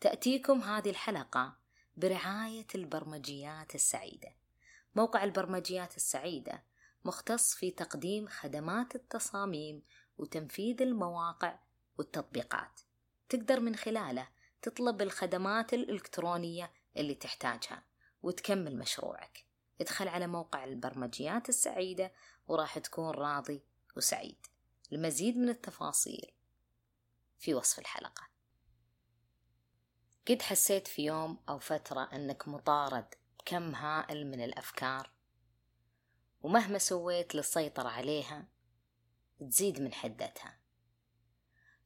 تأتيكم هذه الحلقة برعاية البرمجيات السعيدة. موقع البرمجيات السعيدة مختص في تقديم خدمات التصاميم وتنفيذ المواقع والتطبيقات. تقدر من خلاله تطلب الخدمات الإلكترونية اللي تحتاجها وتكمل مشروعك. ادخل على موقع البرمجيات السعيدة وراح تكون راضي وسعيد. لمزيد من التفاصيل في وصف الحلقة. قد حسيت في يوم أو فترة أنك مطارد بكم هائل من الأفكار؟ ومهما سويت للسيطرة عليها تزيد من حدتها.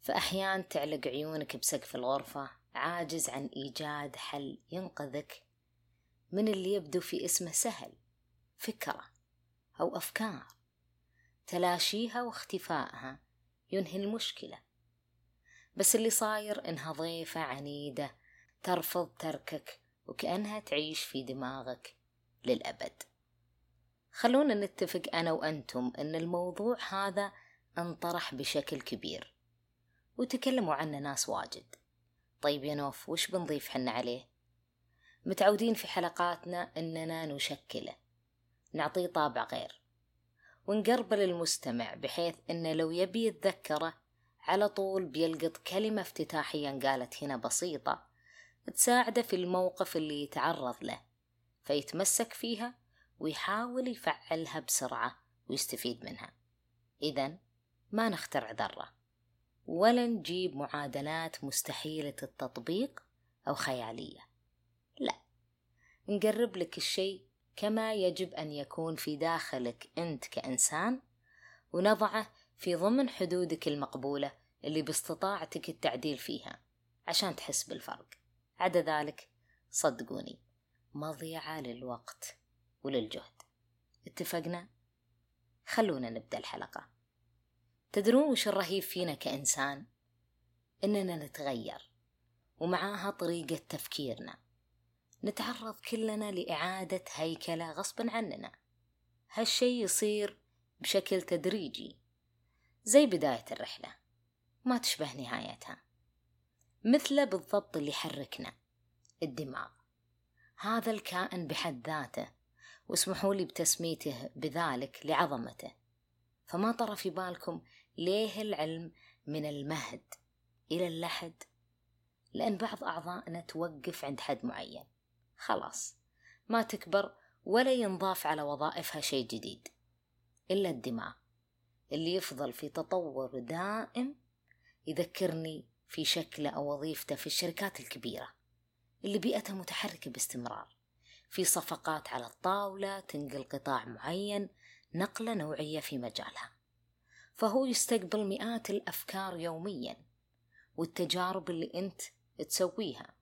فأحيان تعلق عيونك بسقف الغرفة عاجز عن إيجاد حل ينقذك من اللي يبدو في اسمه سهل فكرة أو أفكار. تلاشيها واختفائها ينهي المشكلة. بس اللي صاير إنها ضيفة عنيدة ترفض تركك وكأنها تعيش في دماغك للأبد. خلونا نتفق أنا وأنتم أن الموضوع هذا انطرح بشكل كبير وتكلموا عنه ناس واجد. طيب يا نوف وش بنضيف حنا عليه؟ متعودين في حلقاتنا أننا نشكله نعطيه طابع غير ونقرب المستمع بحيث أنه لو يبي يتذكره على طول بيلقط كلمة افتتاحية قالت هنا بسيطة تساعده في الموقف اللي يتعرض له فيتمسك فيها ويحاول يفعلها بسرعة ويستفيد منها. إذا ما نخترع ذرة. ولا نجيب معادلات مستحيلة التطبيق أو خيالية. لا. نقرب لك الشيء كما يجب أن يكون في داخلك أنت كإنسان ونضعه في ضمن حدودك المقبولة اللي باستطاعتك التعديل فيها عشان تحس بالفرق. عدا ذلك صدقوني مضيعة للوقت وللجهد. اتفقنا؟ خلونا نبدأ الحلقة. تدرون وش الرهيب فينا كإنسان؟ إننا نتغير ومعاها طريقة تفكيرنا. نتعرض كلنا لإعادة هيكلة غصبا عننا. هالشي يصير بشكل تدريجي زي بداية الرحلة. ما تشبه نهايتها. مثله بالضبط اللي يحركنا. الدماغ. هذا الكائن بحد ذاته واسمحوا لي بتسميته بذلك لعظمته. فما طرى في بالكم ليه العلم من المهد إلى اللحد؟ لأن بعض أعضائنا توقف عند حد معين. خلاص ما تكبر ولا ينضاف على وظائفها شيء جديد. إلا الدماغ اللي يفضل في تطور دائم يذكرني في شكله أو وظيفته في الشركات الكبيرة. اللي بيئتها متحركة باستمرار. في صفقات على الطاولة تنقل قطاع معين نقلة نوعية في مجالها. فهو يستقبل مئات الأفكار يوميا والتجارب اللي أنت تسويها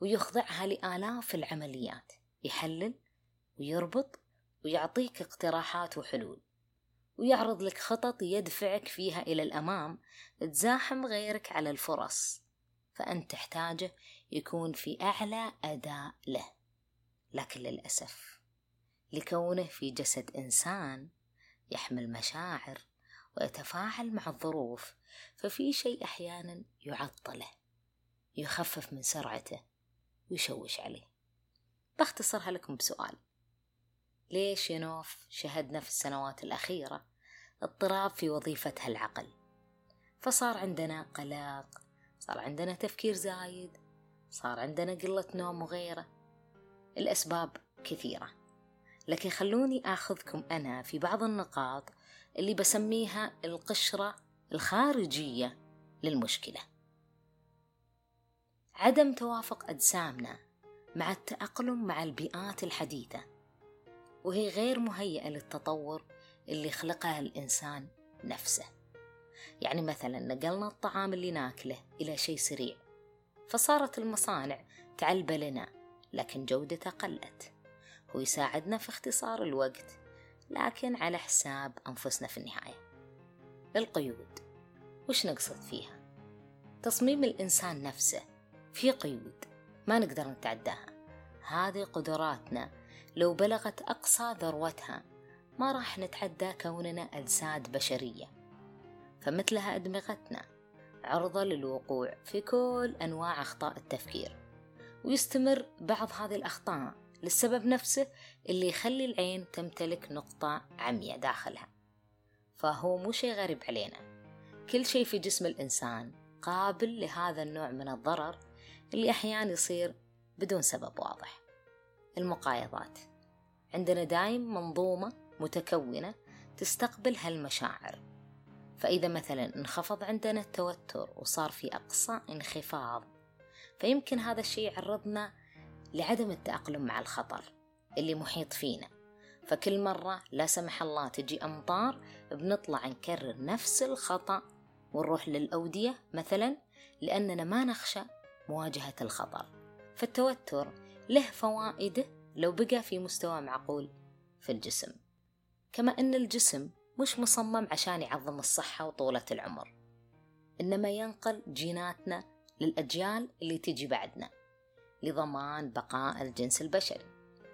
ويخضعها لآلاف العمليات. يحلل ويربط ويعطيك اقتراحات وحلول. ويعرض لك خطط يدفعك فيها إلى الأمام تزاحم غيرك على الفرص. فأنت تحتاجه يكون في أعلى أداء له. لكن للأسف لكونه في جسد إنسان يحمل مشاعر ويتفاعل مع الظروف ففي شيء أحيانا يعطله يخفف من سرعته ويشوش عليه. بختصرها لكم بسؤال. ليش يا نوف شهدنا في السنوات الأخيرة اضطراب في وظيفتها العقل فصار عندنا قلق صار عندنا تفكير زايد صار عندنا قلة نوم وغيره. الأسباب كثيرة لكن خلوني آخذكم أنا في بعض النقاط اللي بسميها القشرة الخارجية للمشكلة. عدم توافق أجسامنا مع التأقلم مع البيئات الحديثة وهي غير مهيئة للتطور اللي خلقها الإنسان نفسه. يعني مثلا نقلنا الطعام اللي ناكله إلى شيء سريع. فصارت المصانع تعلبة لنا لكن جودته قلت. هو يساعدنا في اختصار الوقت لكن على حساب أنفسنا في النهاية. القيود وش نقصد فيها؟ تصميم الإنسان نفسه في قيود ما نقدر نتعداها. هذه قدراتنا لو بلغت أقصى ذروتها ما راح نتعدى كوننا أجساد بشرية. فمثلها أدمغتنا عرضة للوقوع في كل أنواع أخطاء التفكير ويستمر بعض هذه الأخطاء للسبب نفسه اللي يخلي العين تمتلك نقطة عمية داخلها. فهو مو شيء غريب علينا. كل شيء في جسم الإنسان قابل لهذا النوع من الضرر اللي أحيانا يصير بدون سبب واضح. المقايضات. عندنا دايم منظومة متكونة تستقبل هالمشاعر. فإذا مثلا انخفض عندنا التوتر وصار في أقصى انخفاض فيمكن هذا الشيء يعرضنا لعدم التأقلم مع الخطر اللي محيط فينا. فكل مرة لا سمح الله تجي أمطار بنطلع نكرر نفس الخطأ ونروح للأودية مثلا لأننا ما نخشى مواجهة الخطر. فالتوتر له فوائده لو بقى في مستوى معقول في الجسم. كما أن الجسم مش مصمم عشان يعظم الصحة وطولة العمر. إنما ينقل جيناتنا للأجيال اللي تجي بعدنا لضمان بقاء الجنس البشري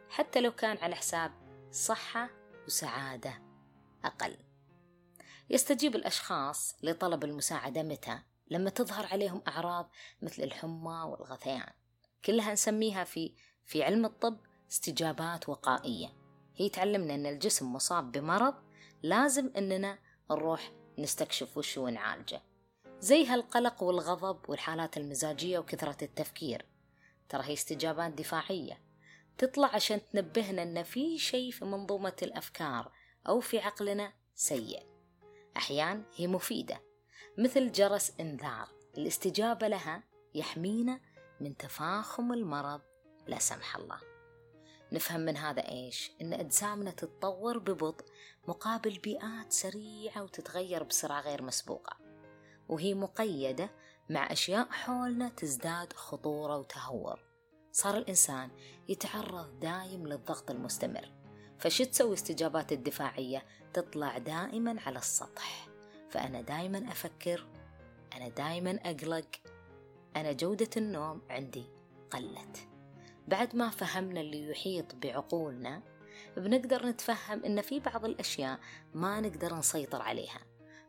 حتى لو كان على حساب صحة وسعادة أقل. يستجيب الأشخاص لطلب المساعدة متى؟ لما تظهر عليهم أعراض مثل الحمى والغثيان. كلها نسميها في في علم الطب استجابات وقائية. هي تعلمنا أن الجسم مصاب بمرض لازم أننا نروح نستكشف وش ونعالجه زي هالقلق والغضب والحالات المزاجية وكثرة التفكير. ترى هي استجابات دفاعية. تطلع عشان تنبهنا أن في شيء في منظومة الأفكار أو في عقلنا سيء. أحيان هي مفيدة مثل جرس إنذار. الاستجابة لها يحمينا من تفاخم المرض لا سمح الله. نفهم من هذا إيش؟ إن أجسامنا تتطور ببطء مقابل بيئات سريعة وتتغير بسرعة غير مسبوقة. وهي مقيدة مع أشياء حولنا تزداد خطورة وتهور. صار الإنسان يتعرض دايم للضغط المستمر. فشو تسوي استجابات الدفاعية تطلع دائما على السطح. فأنا دائما أفكر أنا دائما أقلق أنا جودة النوم عندي قلت. بعد ما فهمنا اللي يحيط بعقولنا بنقدر نتفهم إن في بعض الأشياء ما نقدر نسيطر عليها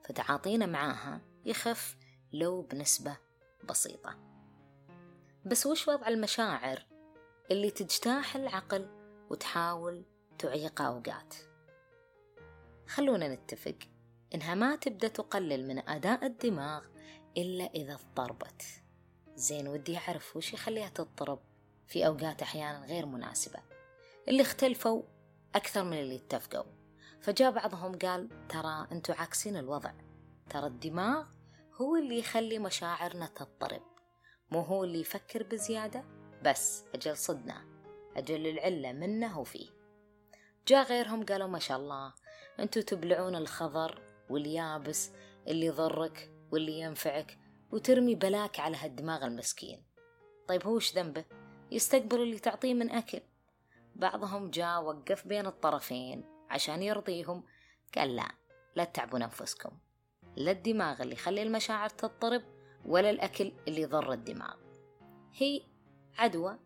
فتعاطينا معاها يخف لو بنسبة بسيطة. بس وش وضع المشاعر اللي تجتاح العقل وتحاول تعيق أوقات؟ خلونا نتفق إنها ما تبدأ تقلل من أداء الدماغ إلا إذا اضطربت. زين ودي أعرف وش يخليها تضطرب في أوقات أحيانا غير مناسبة؟ اللي اختلفوا أكثر من اللي اتفقوا. فجاء بعضهم قال ترى أنتوا عاكسين الوضع. ترى الدماغ هو اللي يخلي مشاعرنا تضطرب. مو هو اللي يفكر بزيادة. بس أجل صدنا. أجل العلة منه وفيه. جاء غيرهم قالوا ما شاء الله. أنتوا تبلعون الخضر واليابس اللي يضرك واللي ينفعك وترمي بلاك على هالدماغ المسكين. طيب هو وش ذنبه؟ يستقبل اللي تعطيه من أكل. بعضهم جاء وقف بين الطرفين عشان يرضيهم. قال لا لا تتعبون أنفسكم لا الدماغ اللي يخلي المشاعر تضطرب ولا الأكل اللي يضر الدماغ. هي عدوى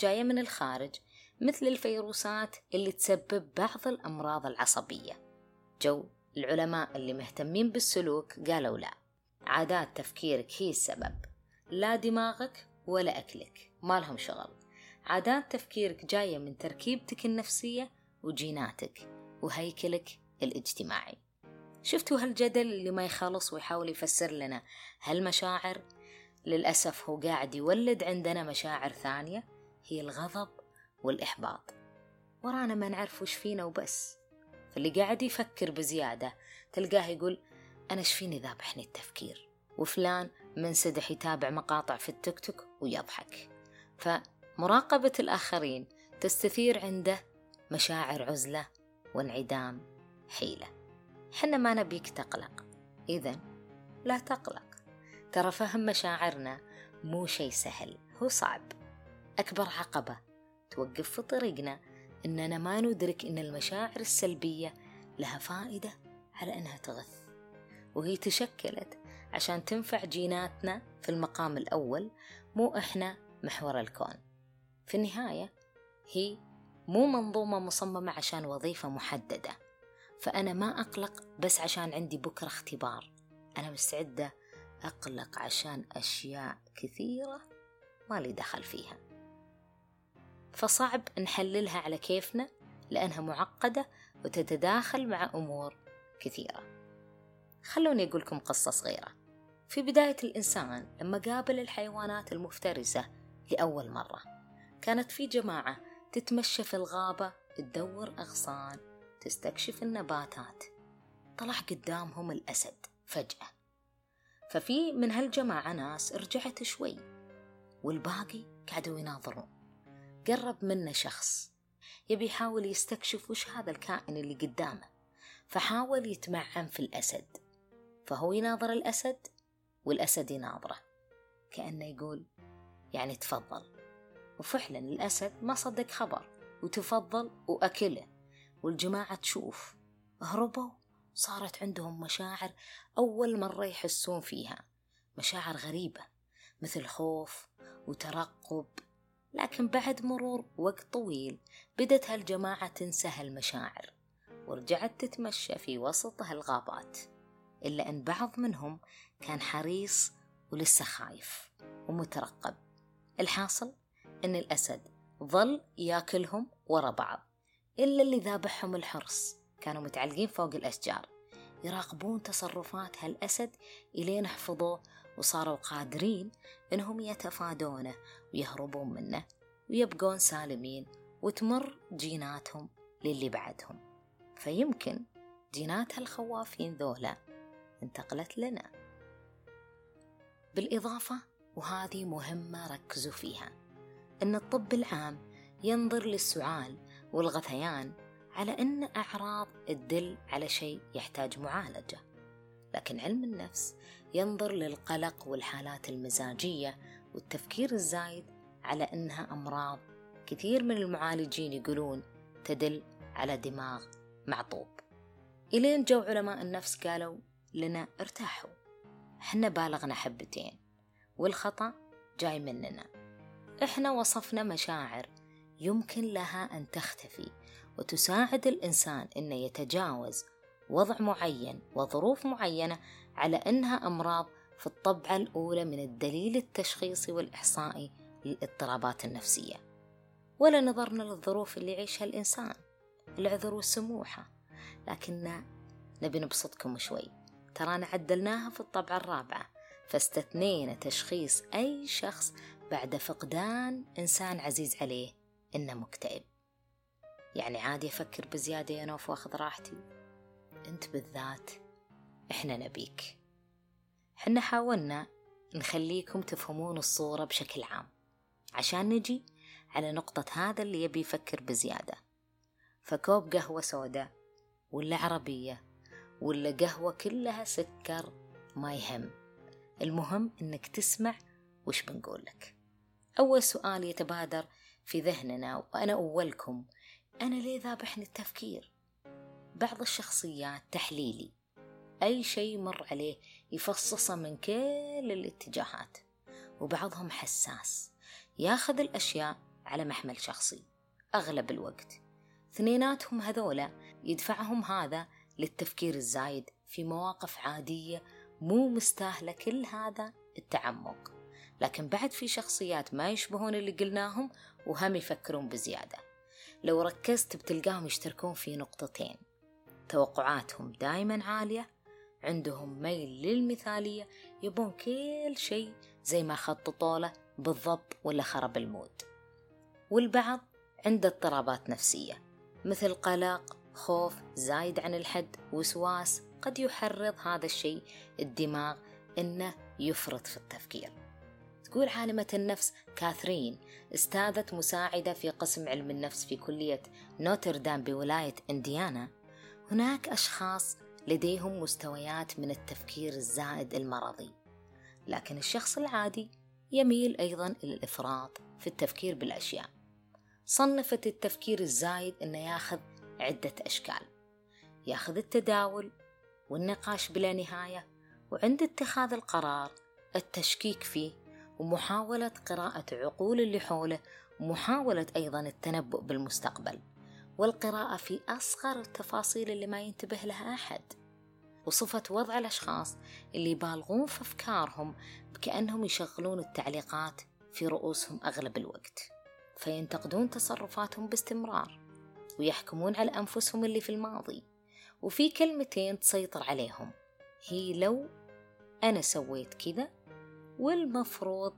جاية من الخارج مثل الفيروسات اللي تسبب بعض الأمراض العصبية. جو العلماء اللي مهتمين بالسلوك قالوا لا. عادات تفكيرك هي السبب. لا دماغك ولا أكلك. ما لهم شغل. عادات تفكيرك جاية من تركيبتك النفسية وجيناتك وهيكلك الاجتماعي. شفتوا هالجدل اللي ما يخلص ويحاول يفسر لنا هالمشاعر؟ للأسف هو قاعد يولد عندنا مشاعر ثانية هي الغضب والإحباط. ورانا ما نعرف وش فينا وبس. فاللي قاعد يفكر بزيادة تلقاه يقول أنا فيني ذابحني التفكير؟ وفلان منسدح يتابع مقاطع في التيك توك ويضحك. فمراقبة الآخرين تستثير عنده مشاعر عزلة وانعدام حيلة. حنا ما نبيك تقلق. إذا لا تقلق. ترى فهم مشاعرنا مو شي سهل هو صعب. أكبر عقبة توقف في طريقنا إننا ما ندرك إن المشاعر السلبية لها فائدة على إنها تغث. وهي تشكلت عشان تنفع جيناتنا في المقام الأول مو إحنا محور الكون. في النهاية هي مو منظومة مصممة عشان وظيفة محددة. فأنا ما أقلق بس عشان عندي بكرة اختبار. أنا مستعدة أقلق عشان أشياء كثيرة ما لي دخل فيها. فصعب نحللها على كيفنا لأنها معقدة وتتداخل مع أمور كثيرة. خلوني أقول لكم قصة صغيرة. في بداية الإنسان لما قابل الحيوانات المفترسة لأول مرة. كانت في جماعة تتمشى في الغابة تدور أغصان تستكشف النباتات. طلع قدامهم الأسد فجأة. ففي من هالجماعة ناس رجعت شوي والباقي قعدوا يناظرون. قرب منه شخص يبي يحاول يستكشف وش هذا الكائن اللي قدامه فحاول يتمعن في الأسد. فهو يناظر الأسد والأسد يناظره كأنه يقول يعني تفضل. وفعلا الأسد ما صدق خبر وتفضل وأكله. والجماعة تشوف هربوا صارت عندهم مشاعر أول مرة يحسون فيها. مشاعر غريبة مثل خوف وترقب. لكن بعد مرور وقت طويل بدت هالجماعة تنسى هالمشاعر ورجعت تتمشى في وسط هالغابات. إلا أن بعض منهم كان حريص ولسه خايف ومترقب. الحاصل؟ أن الأسد ظل ياكلهم ورا بعض إلا اللي ذابحهم الحرص. كانوا متعلقين فوق الأشجار. يراقبون تصرفات هالأسد إلين حفظوه وصاروا قادرين إنهم يتفادونه ويهربون منه ويبقون سالمين وتمر جيناتهم للي بعدهم. فيمكن جينات هالخوافين ذولا انتقلت لنا. بالإضافة وهذه مهمة ركزوا فيها. أن الطب العام ينظر للسعال والغثيان على أن أعراض تدل على شيء يحتاج معالجة. لكن علم النفس ينظر للقلق والحالات المزاجية والتفكير الزايد على أنها أمراض كثير من المعالجين يقولون تدل على دماغ معطوب. إلين جو علماء النفس قالوا لنا ارتاحوا إحنا بالغنا حبتين والخطأ جاي مننا. إحنا وصفنا مشاعر يمكن لها أن تختفي وتساعد الإنسان أنه يتجاوز وضع معين وظروف معينة على أنها أمراض في الطبعة الأولى من الدليل التشخيصي والإحصائي للاضطرابات النفسية. ولا نظرنا للظروف اللي يعيشها الإنسان العذر والسموحة. لكن نبي نبسطكم شوي. ترانا عدلناها في الطبعة الرابعة فاستثنينا تشخيص أي شخص بعد فقدان إنسان عزيز عليه إنه مكتئب. يعني عادي أفكر بزيادة يا نوف وأخذ راحتي. أنت بالذات إحنا نبيك. حنا حاولنا نخليكم تفهمون الصورة بشكل عام. عشان نجي على نقطة هذا اللي يبي يفكر بزيادة. فكوب قهوة سوداء ولا عربية ولا قهوة كلها سكر ما يهم. المهم إنك تسمع وش بنقول لك. أول سؤال يتبادر في ذهننا وأنا أولكم. أنا ليه ذابحني التفكير؟ بعض الشخصيات تحليلي. أي شيء مر عليه يفصصه من كل الاتجاهات وبعضهم حساس. ياخذ الأشياء على محمل شخصي أغلب الوقت. اثنيناتهم هذولا يدفعهم هذا للتفكير الزايد في مواقف عادية مو مستاهلة كل هذا التعمق. لكن بعد في شخصيات ما يشبهون اللي قلناهم وهم يفكرون بزيادة. لو ركزت بتلقاهم يشتركون في نقطتين. توقعاتهم دايما عالية عندهم ميل للمثالية يبون كل شيء زي ما خططوا له بالضبط ولا خرب المود. والبعض عنده اضطرابات نفسية مثل قلق خوف زايد عن الحد وسواس قد يحرض هذا الشيء الدماغ إنه يفرط في التفكير. تقول عالمة النفس كاثرين. استاذة مساعدة في قسم علم النفس في كلية نوتردام بولاية إنديانا. هناك أشخاص لديهم مستويات من التفكير الزائد المرضي. لكن الشخص العادي يميل أيضا إلى الإفراط في التفكير بالأشياء. صنفت التفكير الزايد أنه ياخذ عدة أشكال. ياخذ التداول والنقاش بلا نهاية وعند اتخاذ القرار التشكيك فيه ومحاولة قراءة عقول اللي حوله ومحاولة أيضا التنبؤ بالمستقبل. والقراءة في أصغر التفاصيل اللي ما ينتبه لها أحد. وصفة وضع الأشخاص اللي يبالغون في أفكارهم بكأنهم يشغلون التعليقات في رؤوسهم أغلب الوقت. فينتقدون تصرفاتهم باستمرار ويحكمون على أنفسهم اللي في الماضي. وفي كلمتين تسيطر عليهم. هي لو أنا سويت كذا والمفروض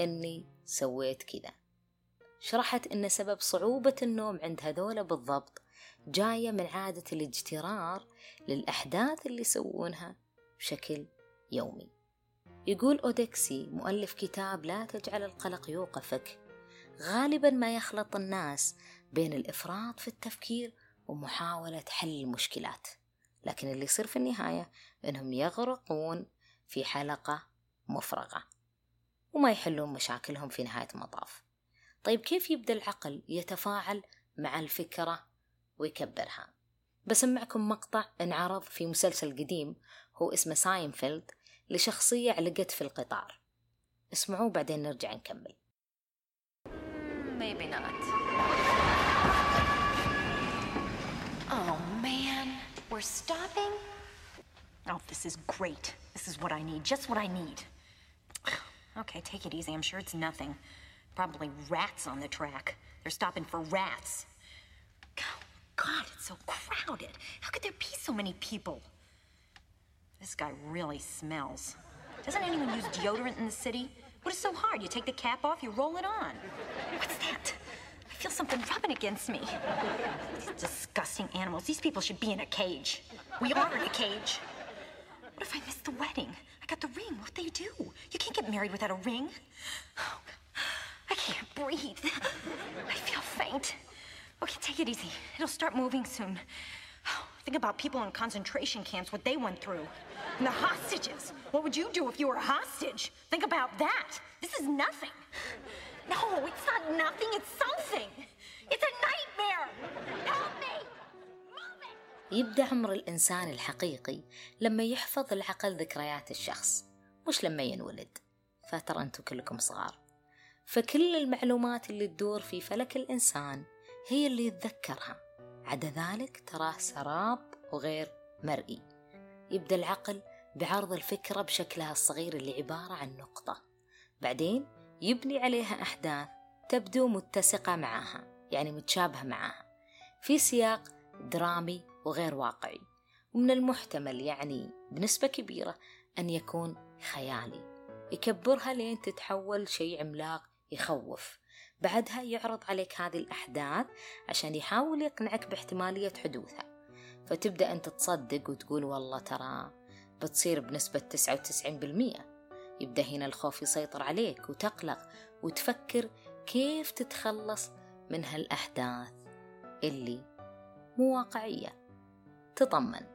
أني سويت كذا. شرحت أن سبب صعوبة النوم عند هذولا بالضبط جاية من عادة الاجترار للأحداث اللي يسوونها بشكل يومي. يقول أودكسي مؤلف كتاب لا تجعل القلق يوقفك. غالبا ما يخلط الناس بين الإفراط في التفكير ومحاولة حل المشكلات. لكن اللي يصير في النهاية أنهم يغرقون في حلقة مفرغة وما يحلون مشاكلهم في نهاية المطاف طيب كيف يبدأ العقل يتفاعل مع الفكرة ويكبرها بسمعكم مقطع انعرض في مسلسل قديم هو اسمه ساينفيلد لشخصية علقت في القطار اسمعوه بعدين نرجع نكمل Maybe not. Oh man, we're stopping? Oh, this is great. This is what I need, just what I need. Okay, take it easy. I'm sure it's nothing. Probably rats on the track. They're stopping for rats. God, it's so crowded. How could there be so many people? This guy really smells. Doesn't anyone use deodorant in the city? What is so hard? You take the cap off, you roll it on. What's that? I feel something rubbing against me. These disgusting animals. These people should be in a cage. We are in a cage. What if I miss the wedding? I got the ring. What do you do? You can't get married without a ring. Oh, I can't breathe. I feel faint. Okay, take it easy. It'll start moving soon. Oh, think about people in concentration camps, what they went through. And the hostages. What would you do if you were a hostage? Think about that. This is nothing. No, it's not nothing, it's something. It's a nightmare. Help me. يبدأ عمر الإنسان الحقيقي لما يحفظ العقل ذكريات الشخص مش لما ينولد. فترى أنتم كلكم صغار. فكل المعلومات اللي تدور في فلك الإنسان هي اللي يتذكرها. عدا ذلك تراه سراب وغير مرئي. يبدأ العقل بعرض الفكرة بشكلها الصغير اللي عبارة عن نقطة. بعدين يبني عليها أحداث تبدو متسقة معها يعني متشابهة معها في سياق درامي وغير واقعي. ومن المحتمل يعني بنسبة كبيرة أن يكون خيالي. يكبرها لين تتحول شيء عملاق يخوف. بعدها يعرض عليك هذه الأحداث عشان يحاول يقنعك باحتمالية حدوثها. فتبدأ أنت تصدق وتقول والله ترى بتصير بنسبة 99% يبدأ هنا الخوف يسيطر عليك وتقلق وتفكر كيف تتخلص من هالأحداث اللي مو واقعية. تطمن.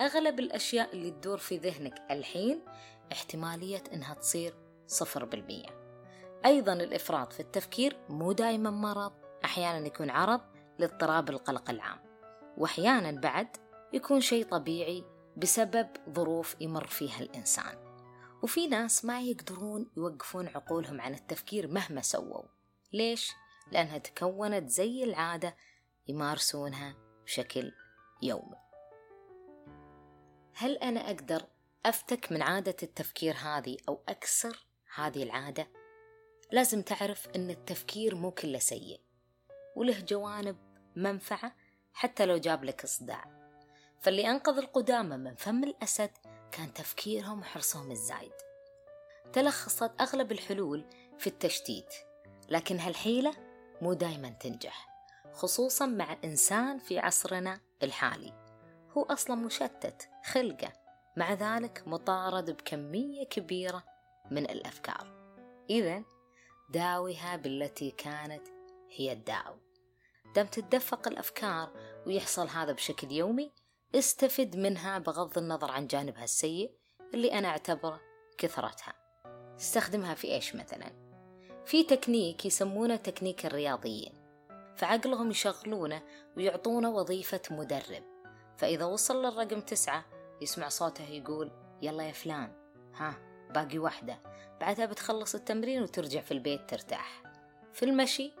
أغلب الأشياء اللي تدور في ذهنك الحين احتمالية إنها تصير صفر بالمية. أيضا الإفراط في التفكير مو دايما مرض أحيانا يكون عرض لاضطراب القلق العام وأحيانا بعد يكون شيء طبيعي بسبب ظروف يمر فيها الإنسان. وفي ناس ما يقدرون يوقفون عقولهم عن التفكير مهما سووا. ليش؟ لأنها تكونت زي العادة يمارسونها بشكل يومي. هل أنا أقدر أفتك من عادة التفكير هذه أو أكسر هذه العادة؟ لازم تعرف أن التفكير مو كله سيء وله جوانب منفعة حتى لو جاب لك صداع فاللي أنقذ القدامى من فم الأسد كان تفكيرهم وحرصهم الزايد. تلخصت أغلب الحلول في التشتيت لكن هالحيلة مو دايما تنجح خصوصا مع إنسان في عصرنا الحالي. هو أصلا مشتت خلقه مع ذلك مطارد بكمية كبيرة من الأفكار. إذا داويها بالتي كانت هي الداو. دام تتدفق الأفكار ويحصل هذا بشكل يومي استفد منها بغض النظر عن جانبها السيء اللي أنا أعتبره كثرتها. استخدمها في إيش مثلا؟ في تكنيك يسمونه تكنيك الرياضيين. فعقلهم يشغلونه ويعطونه وظيفة مدرب. فإذا وصل للرقم تسعة يسمع صوته يقول يلا يا فلان. ها باقي واحدة. بعدها بتخلص التمرين وترجع في البيت ترتاح. في المشي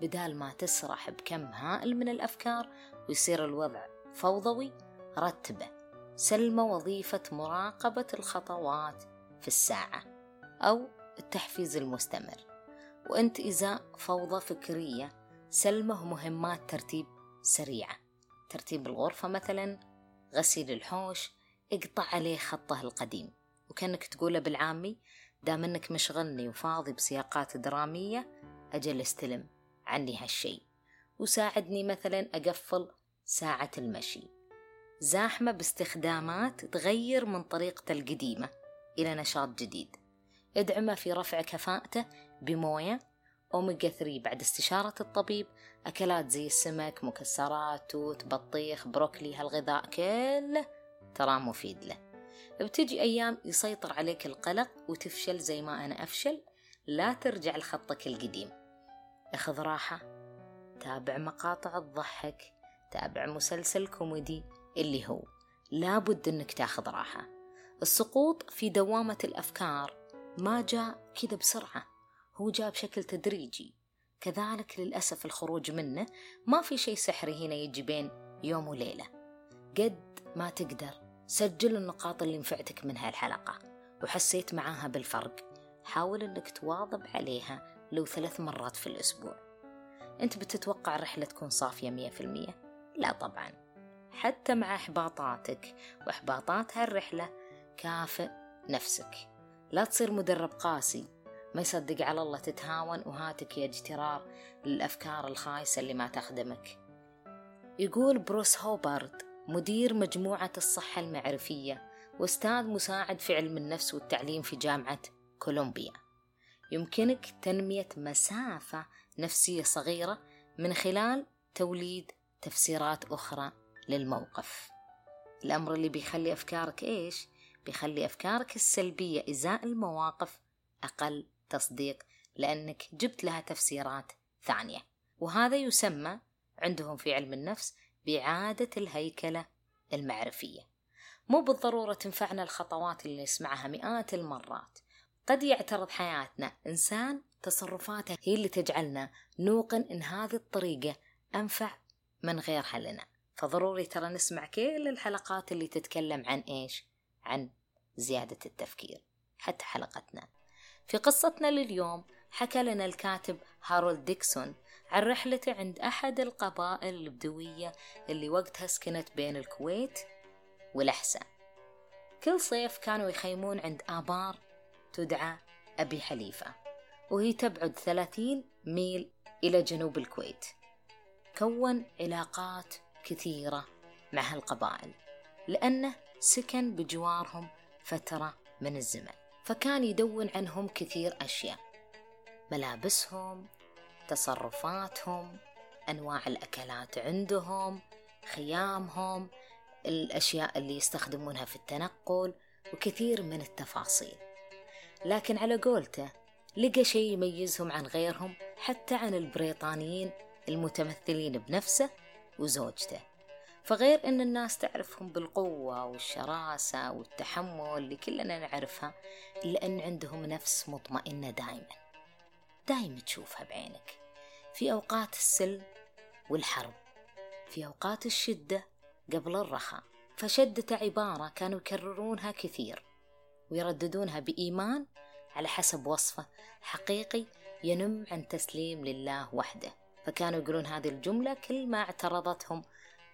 بدال ما تسرح بكم هائل من الأفكار ويصير الوضع فوضوي رتبه. سلمى وظيفة مراقبة الخطوات في الساعة أو التحفيز المستمر. وأنت إزاء فوضى فكرية سلمه مهمات ترتيب سريعة. ترتيب الغرفة مثلا غسيل الحوش اقطع عليه خطه القديم. وكأنك تقوله بالعامي دام انك مشغلني وفاضي بسياقات درامية أجل استلم عني هالشي. وساعدني مثلا أقفل ساعة المشي. زاحمة باستخدامات تغير من طريقته القديمة إلى نشاط جديد. ادعمه في رفع كفاءته بموية أوميجا 3 بعد استشارة الطبيب أكلات زي السمك مكسرات توت بطيخ بروكلي هالغذاء كله ترى مفيد له. بتجي أيام يسيطر عليك القلق وتفشل زي ما أنا أفشل لا ترجع لخطك القديم. اخذ راحة تابع مقاطع تضحك تابع مسلسل كوميدي اللي هو. لابد إنك تاخذ راحة. السقوط في دوامة الأفكار ما جاء كذا بسرعة. هو جاء بشكل تدريجي. كذلك للأسف الخروج منه ما في شيء سحري هنا يجي بين يوم وليلة. قد ما تقدر سجل النقاط اللي نفعتك من هالحلقة وحسيت معاها بالفرق. حاول إنك تواظب عليها لو ثلاث مرات في الأسبوع. أنت بتتوقع الرحلة تكون صافية مية في المية؟ لا طبعا. حتى مع إحباطاتك وإحباطات هالرحلة كافئ نفسك. لا تصير مدرب قاسي ما يصدق على الله تتهاون وهاتك يا اجترار للأفكار الخايسة اللي ما تخدمك. يقول بروس هوبارد مدير مجموعة الصحة المعرفية وأستاذ مساعد في علم النفس والتعليم في جامعة كولومبيا. يمكنك تنمية مسافة نفسية صغيرة من خلال توليد تفسيرات أخرى للموقف. الأمر اللي بيخلي أفكارك إيش؟ بيخلي أفكارك السلبية إزاء المواقف أقل تصديق لأنك جبت لها تفسيرات ثانية. وهذا يسمى عندهم في علم النفس بإعادة الهيكلة المعرفية. مو بالضرورة تنفعنا الخطوات اللي نسمعها مئات المرات. قد يعترض حياتنا إنسان تصرفاته هي اللي تجعلنا نوقن إن هذه الطريقة أنفع من غيرها لنا. فضروري ترى نسمع كل الحلقات اللي تتكلم عن إيش؟ عن زيادة التفكير. حتى حلقتنا. في قصتنا لليوم حكى لنا الكاتب هارولد ديكسون عن رحلته عند أحد القبائل البدوية اللي وقتها سكنت بين الكويت والأحساء. كل صيف كانوا يخيمون عند آبار تدعى أبي حليفة وهي تبعد ثلاثين ميل إلى جنوب الكويت. كون علاقات كثيرة مع هالقبائل لأنه سكن بجوارهم فترة من الزمن. فكان يدون عنهم كثير أشياء. ملابسهم تصرفاتهم أنواع الأكلات عندهم خيامهم الأشياء اللي يستخدمونها في التنقل وكثير من التفاصيل. لكن على قولته لقى شيء يميزهم عن غيرهم حتى عن البريطانيين المتمثلين بنفسه وزوجته. فغير أن الناس تعرفهم بالقوة والشراسة والتحمل اللي كلنا نعرفها إلا أن عندهم نفس مطمئنة دائما دائما تشوفها بعينك. في أوقات السلم والحرب في أوقات الشدة قبل الرخاء. فشدة عبارة كانوا يكررونها كثير ويرددونها بإيمان على حسب وصفه حقيقي ينم عن تسليم لله وحده. فكانوا يقولون هذه الجملة كل ما اعترضتهم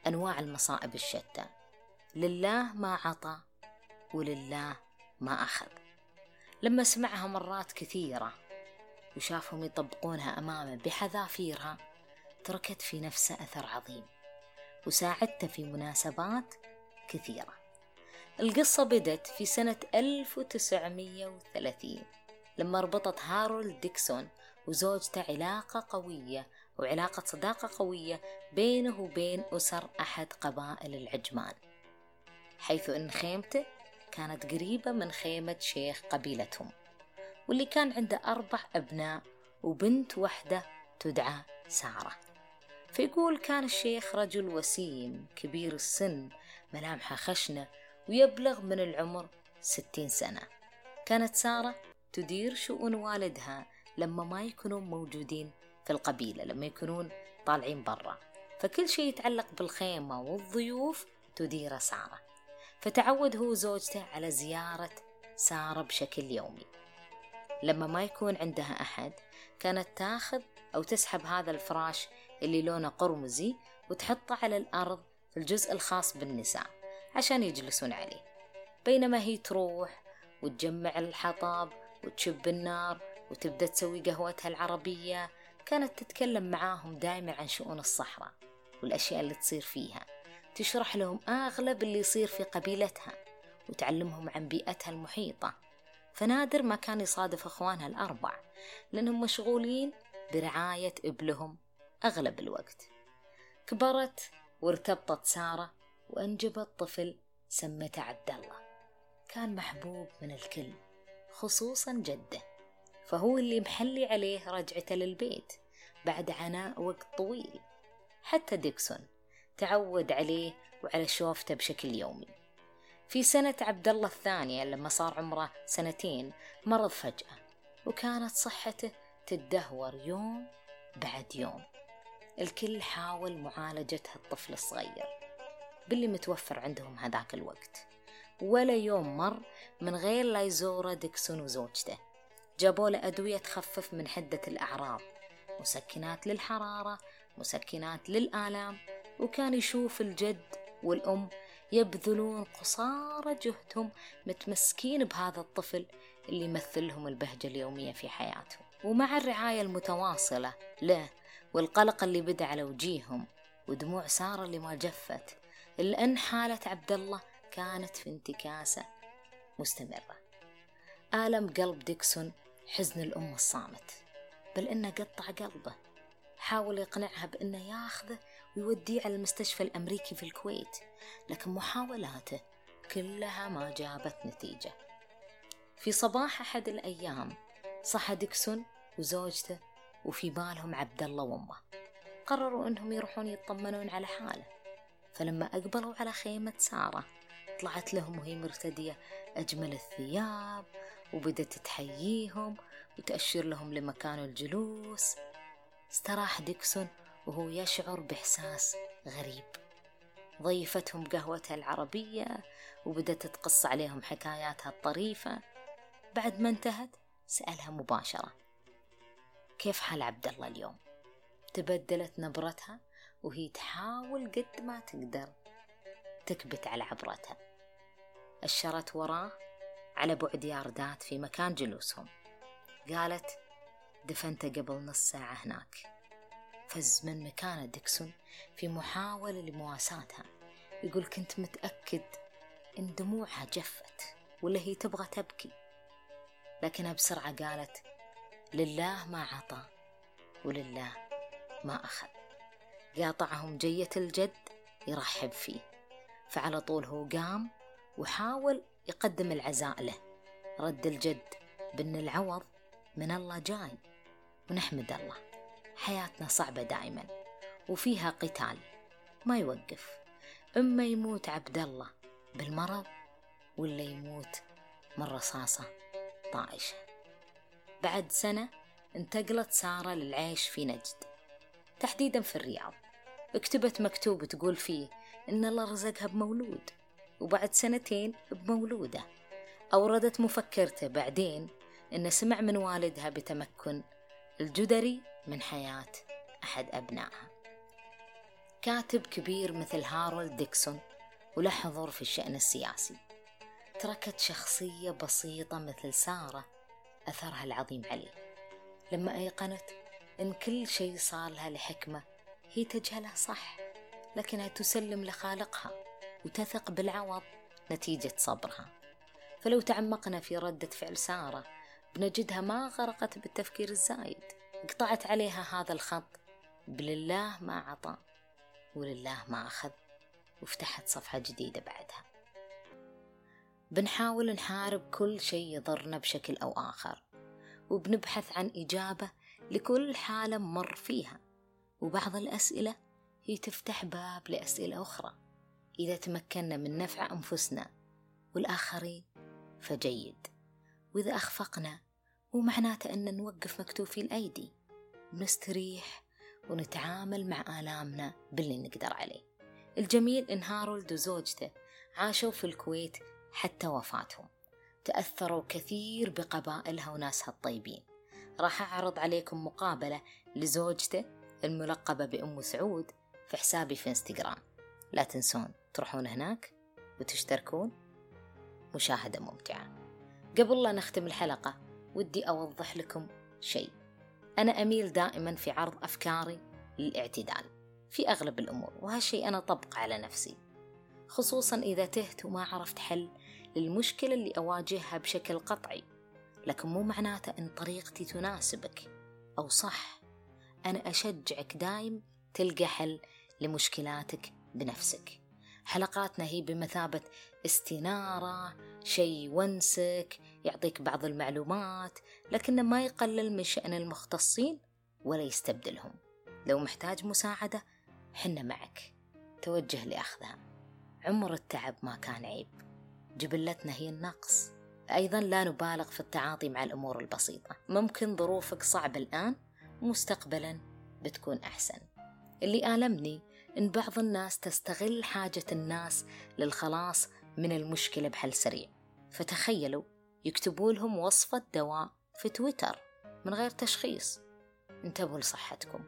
أنواع المصائب الشتى. لله ما عطى ولله ما أخذ. لما سمعها مرات كثيرة وشافهم يطبقونها أمامه بحذافيرها تركت في نفسه أثر عظيم وساعدته في مناسبات كثيرة. القصة بدت في سنة 1930 لما ربطت هارولد ديكسون وزوجته علاقة قوية وعلاقة صداقة قوية بينه وبين أسر أحد قبائل العجمان حيث أن خيمته كانت قريبة من خيمة شيخ قبيلتهم واللي كان عنده أربع أبناء وبنت وحدة تدعى سارة. فيقول كان الشيخ رجل وسيم كبير السن ملامحه خشنة ويبلغ من العمر ستين سنة. كانت سارة تدير شؤون والدها لما ما يكونون موجودين في القبيلة لما يكونون طالعين برا. فكل شيء يتعلق بالخيمة والضيوف تديره سارة. فتعود هو وزوجته على زيارة سارة بشكل يومي. لما ما يكون عندها أحد كانت تاخذ أو تسحب هذا الفراش اللي لونه قرمزي وتحطه على الأرض في الجزء الخاص بالنساء عشان يجلسون عليه. بينما هي تروح وتجمع الحطب وتشب النار وتبدأ تسوي قهوتها العربية كانت تتكلم معاهم دائما عن شؤون الصحراء والأشياء اللي تصير فيها. تشرح لهم أغلب اللي يصير في قبيلتها وتعلمهم عن بيئتها المحيطة. فنادر ما كان يصادف أخوانها الأربع لأنهم مشغولين برعاية إبلهم أغلب الوقت. كبرت وارتبطت سارة وأنجبت طفل سمته عبد الله كان محبوب من الكل خصوصا جده. فهو اللي محلي عليه رجعته للبيت بعد عناء وقت طويل. حتى ديكسون تعود عليه وعلى شوفته بشكل يومي. في سنة عبد الله الثانية لما صار عمره سنتين مرض فجأة وكانت صحته تدهور يوم بعد يوم. الكل حاول معالجة هالطفل الصغير باللي متوفر عندهم هذاك الوقت. ولا يوم مر من غير لا يزوره ديكسون وزوجته. جابوا له أدوية تخفف من حدة الأعراض. مسكنات للحرارة مسكنات للآلام. وكان يشوف الجد والأم يبذلون قصارى جهدهم متمسكين بهذا الطفل اللي يمثلهم البهجة اليومية في حياتهم. ومع الرعاية المتواصلة له والقلق اللي بدأ على وجيههم ودموع سارة اللي ما جفت إلا أن حالة عبد الله كانت في انتكاسة مستمرة. آلم قلب ديكسون حزن الأم الصامت. بل إنه قطع قلبه. حاول يقنعها بأنه ياخذه ويوديه على المستشفى الأمريكي في الكويت. لكن محاولاته كلها ما جابت نتيجة. في صباح أحد الأيام صحى ديكسون وزوجته وفي بالهم عبد الله وأمه. قرروا إنهم يروحون يطمنون على حاله. فلما أقبلوا على خيمة سارة طلعت لهم وهي مرتدية أجمل الثياب وبدت تحييهم وتأشر لهم لمكان الجلوس. استراح ديكسون وهو يشعر بإحساس غريب. ضيفتهم قهوتها العربية وبدت تقص عليهم حكاياتها الطريفة. بعد ما انتهت سألها مباشرة كيف حال عبد الله اليوم؟ تبدلت نبرتها وهي تحاول قد ما تقدر تكبت على عبرتها. أشرت وراه على بعد ياردات في مكان جلوسهم. قالت دفنته قبل نص ساعة هناك. فز من مكانه ديكسون في محاولة لمواساتها. يقول كنت متأكد إن دموعها جفت ولا هي تبغى تبكي. لكنها بسرعة قالت لله ما عطى ولله ما أخذ. قاطعهم جية الجد يرحب فيه. فعلى طول هو قام وحاول يقدم العزاء له. رد الجد بأن العوض من الله جاي. ونحمد الله. حياتنا صعبة دائما. وفيها قتال. ما يوقف. إما يموت عبد الله بالمرض ولا يموت من رصاصة طائشة. بعد سنة انتقلت سارة للعيش في نجد. تحديدا في الرياض. كتبت مكتوب تقول فيه إن الله رزقها بمولود. وبعد سنتين بمولودة. أوردت مفكرته بعدين إنه سمع من والدها بتمكن الجدري من حياة أحد أبنائها. كاتب كبير مثل هارولد ديكسون وله حضور في الشأن السياسي. تركت شخصية بسيطة مثل سارة أثرها العظيم عليه. لما أيقنت إن كل شيء صار لها لحكمة هي تجهلها صح لكنها تسلم لخالقها. وتثق بالعوض نتيجة صبرها. فلو تعمقنا في ردة فعل سارة بنجدها ما غرقت بالتفكير الزايد. قطعت عليها هذا الخط بلله ما عطى ولله ما أخذ. وفتحت صفحة جديدة بعدها. بنحاول نحارب كل شيء يضرنا بشكل أو آخر وبنبحث عن إجابة لكل حالة مر فيها. وبعض الأسئلة هي تفتح باب لأسئلة أخرى. إذا تمكنا من نفع أنفسنا والآخرين فجيد. وإذا أخفقنا مو معناته أن نوقف مكتوفي الأيدي بنستريح ونتعامل مع آلامنا باللي نقدر عليه. الجميل إن هارولد وزوجته عاشوا في الكويت حتى وفاتهم. تأثروا كثير بقبائلها وناسها الطيبين. راح أعرض عليكم مقابلة لزوجته الملقبة بأم سعود في حسابي في إنستغرام. لا تنسون تروحون هناك وتشتركون. مشاهدة ممتعة. قبل لا نختم الحلقة ودي أوضح لكم شيء. أنا أميل دائما في عرض أفكاري للاعتدال في أغلب الأمور وهالشيء أنا طبق على نفسي. خصوصا إذا تهت وما عرفت حل للمشكلة اللي أواجهها بشكل قطعي. لكن مو معناته أن طريقتي تناسبك. أو صح أنا أشجعك دايم تلقى حل لمشكلاتك بنفسك. حلقاتنا هي بمثابة استنارة شيء يونسك يعطيك بعض المعلومات لكنه ما يقلل من شأن المختصين ولا يستبدلهم. لو محتاج مساعدة حنا معك. توجه لأخذها. عمر التعب ما كان عيب. جبلتنا هي النقص. أيضا لا نبالغ في التعاطي مع الأمور البسيطة. ممكن ظروفك صعبة الآن مستقبلا بتكون أحسن. اللي آلمني إن بعض الناس تستغل حاجة الناس للخلاص من المشكلة بحل سريع. فتخيلوا يكتبوا لهم وصفة دواء في تويتر من غير تشخيص. انتبهوا لصحتكم.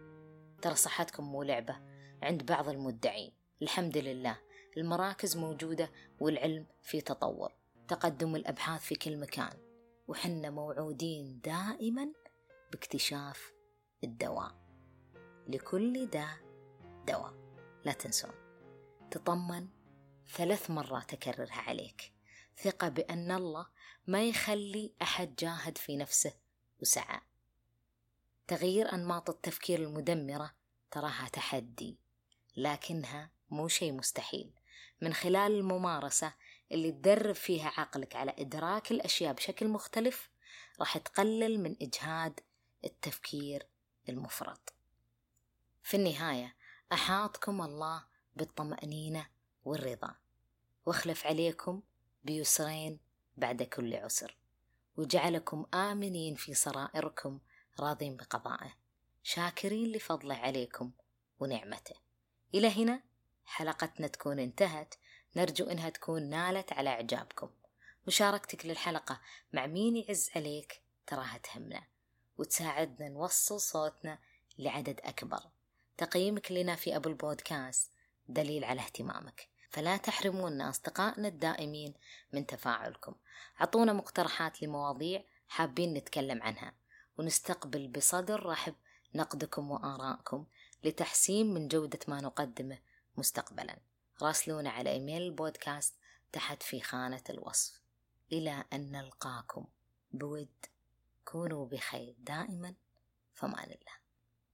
ترى صحتكم مو لعبة عند بعض المدعين. الحمد لله المراكز موجودة والعلم في تطور. تقدم الأبحاث في كل مكان. وحنا موعودين دائما باكتشاف الدواء. لكل داء دواء. لا تنسون. تطمن ثلاث مرات أكررها عليك. ثقة بأن الله ما يخلي أحد جاهد في نفسه وسعى. تغيير أنماط التفكير المدمرة تراها تحدي لكنها مو شيء مستحيل. من خلال الممارسة اللي تدرب فيها عقلك على إدراك الأشياء بشكل مختلف راح تقلل من إجهاد التفكير المفرط. في النهاية أحاطكم الله بالطمأنينة والرضا وأخلف عليكم بيسرين بعد كل عسر وجعلكم آمنين في سرائركم راضين بقضائه شاكرين لفضله عليكم ونعمته. إلى هنا حلقتنا تكون انتهت. نرجو إنها تكون نالت على إعجابكم. مشاركتك للحلقة مع مين يعز عليك تراها تهمنا وتساعدنا نوصل صوتنا لعدد أكبر. تقييمك لنا في أبل بودكاست. دليل على اهتمامك. فلا تحرمونا أصدقائنا الدائمين من تفاعلكم. أعطونا مقترحات لمواضيع حابين نتكلم عنها. ونستقبل بصدر رحب نقدكم وآرائكم لتحسين من جودة ما نقدمه مستقبلا. راسلونا على إيميل البودكاست تحت في خانة الوصف. إلى أن نلقاكم. بود. كونوا بخير دائما. فمان الله.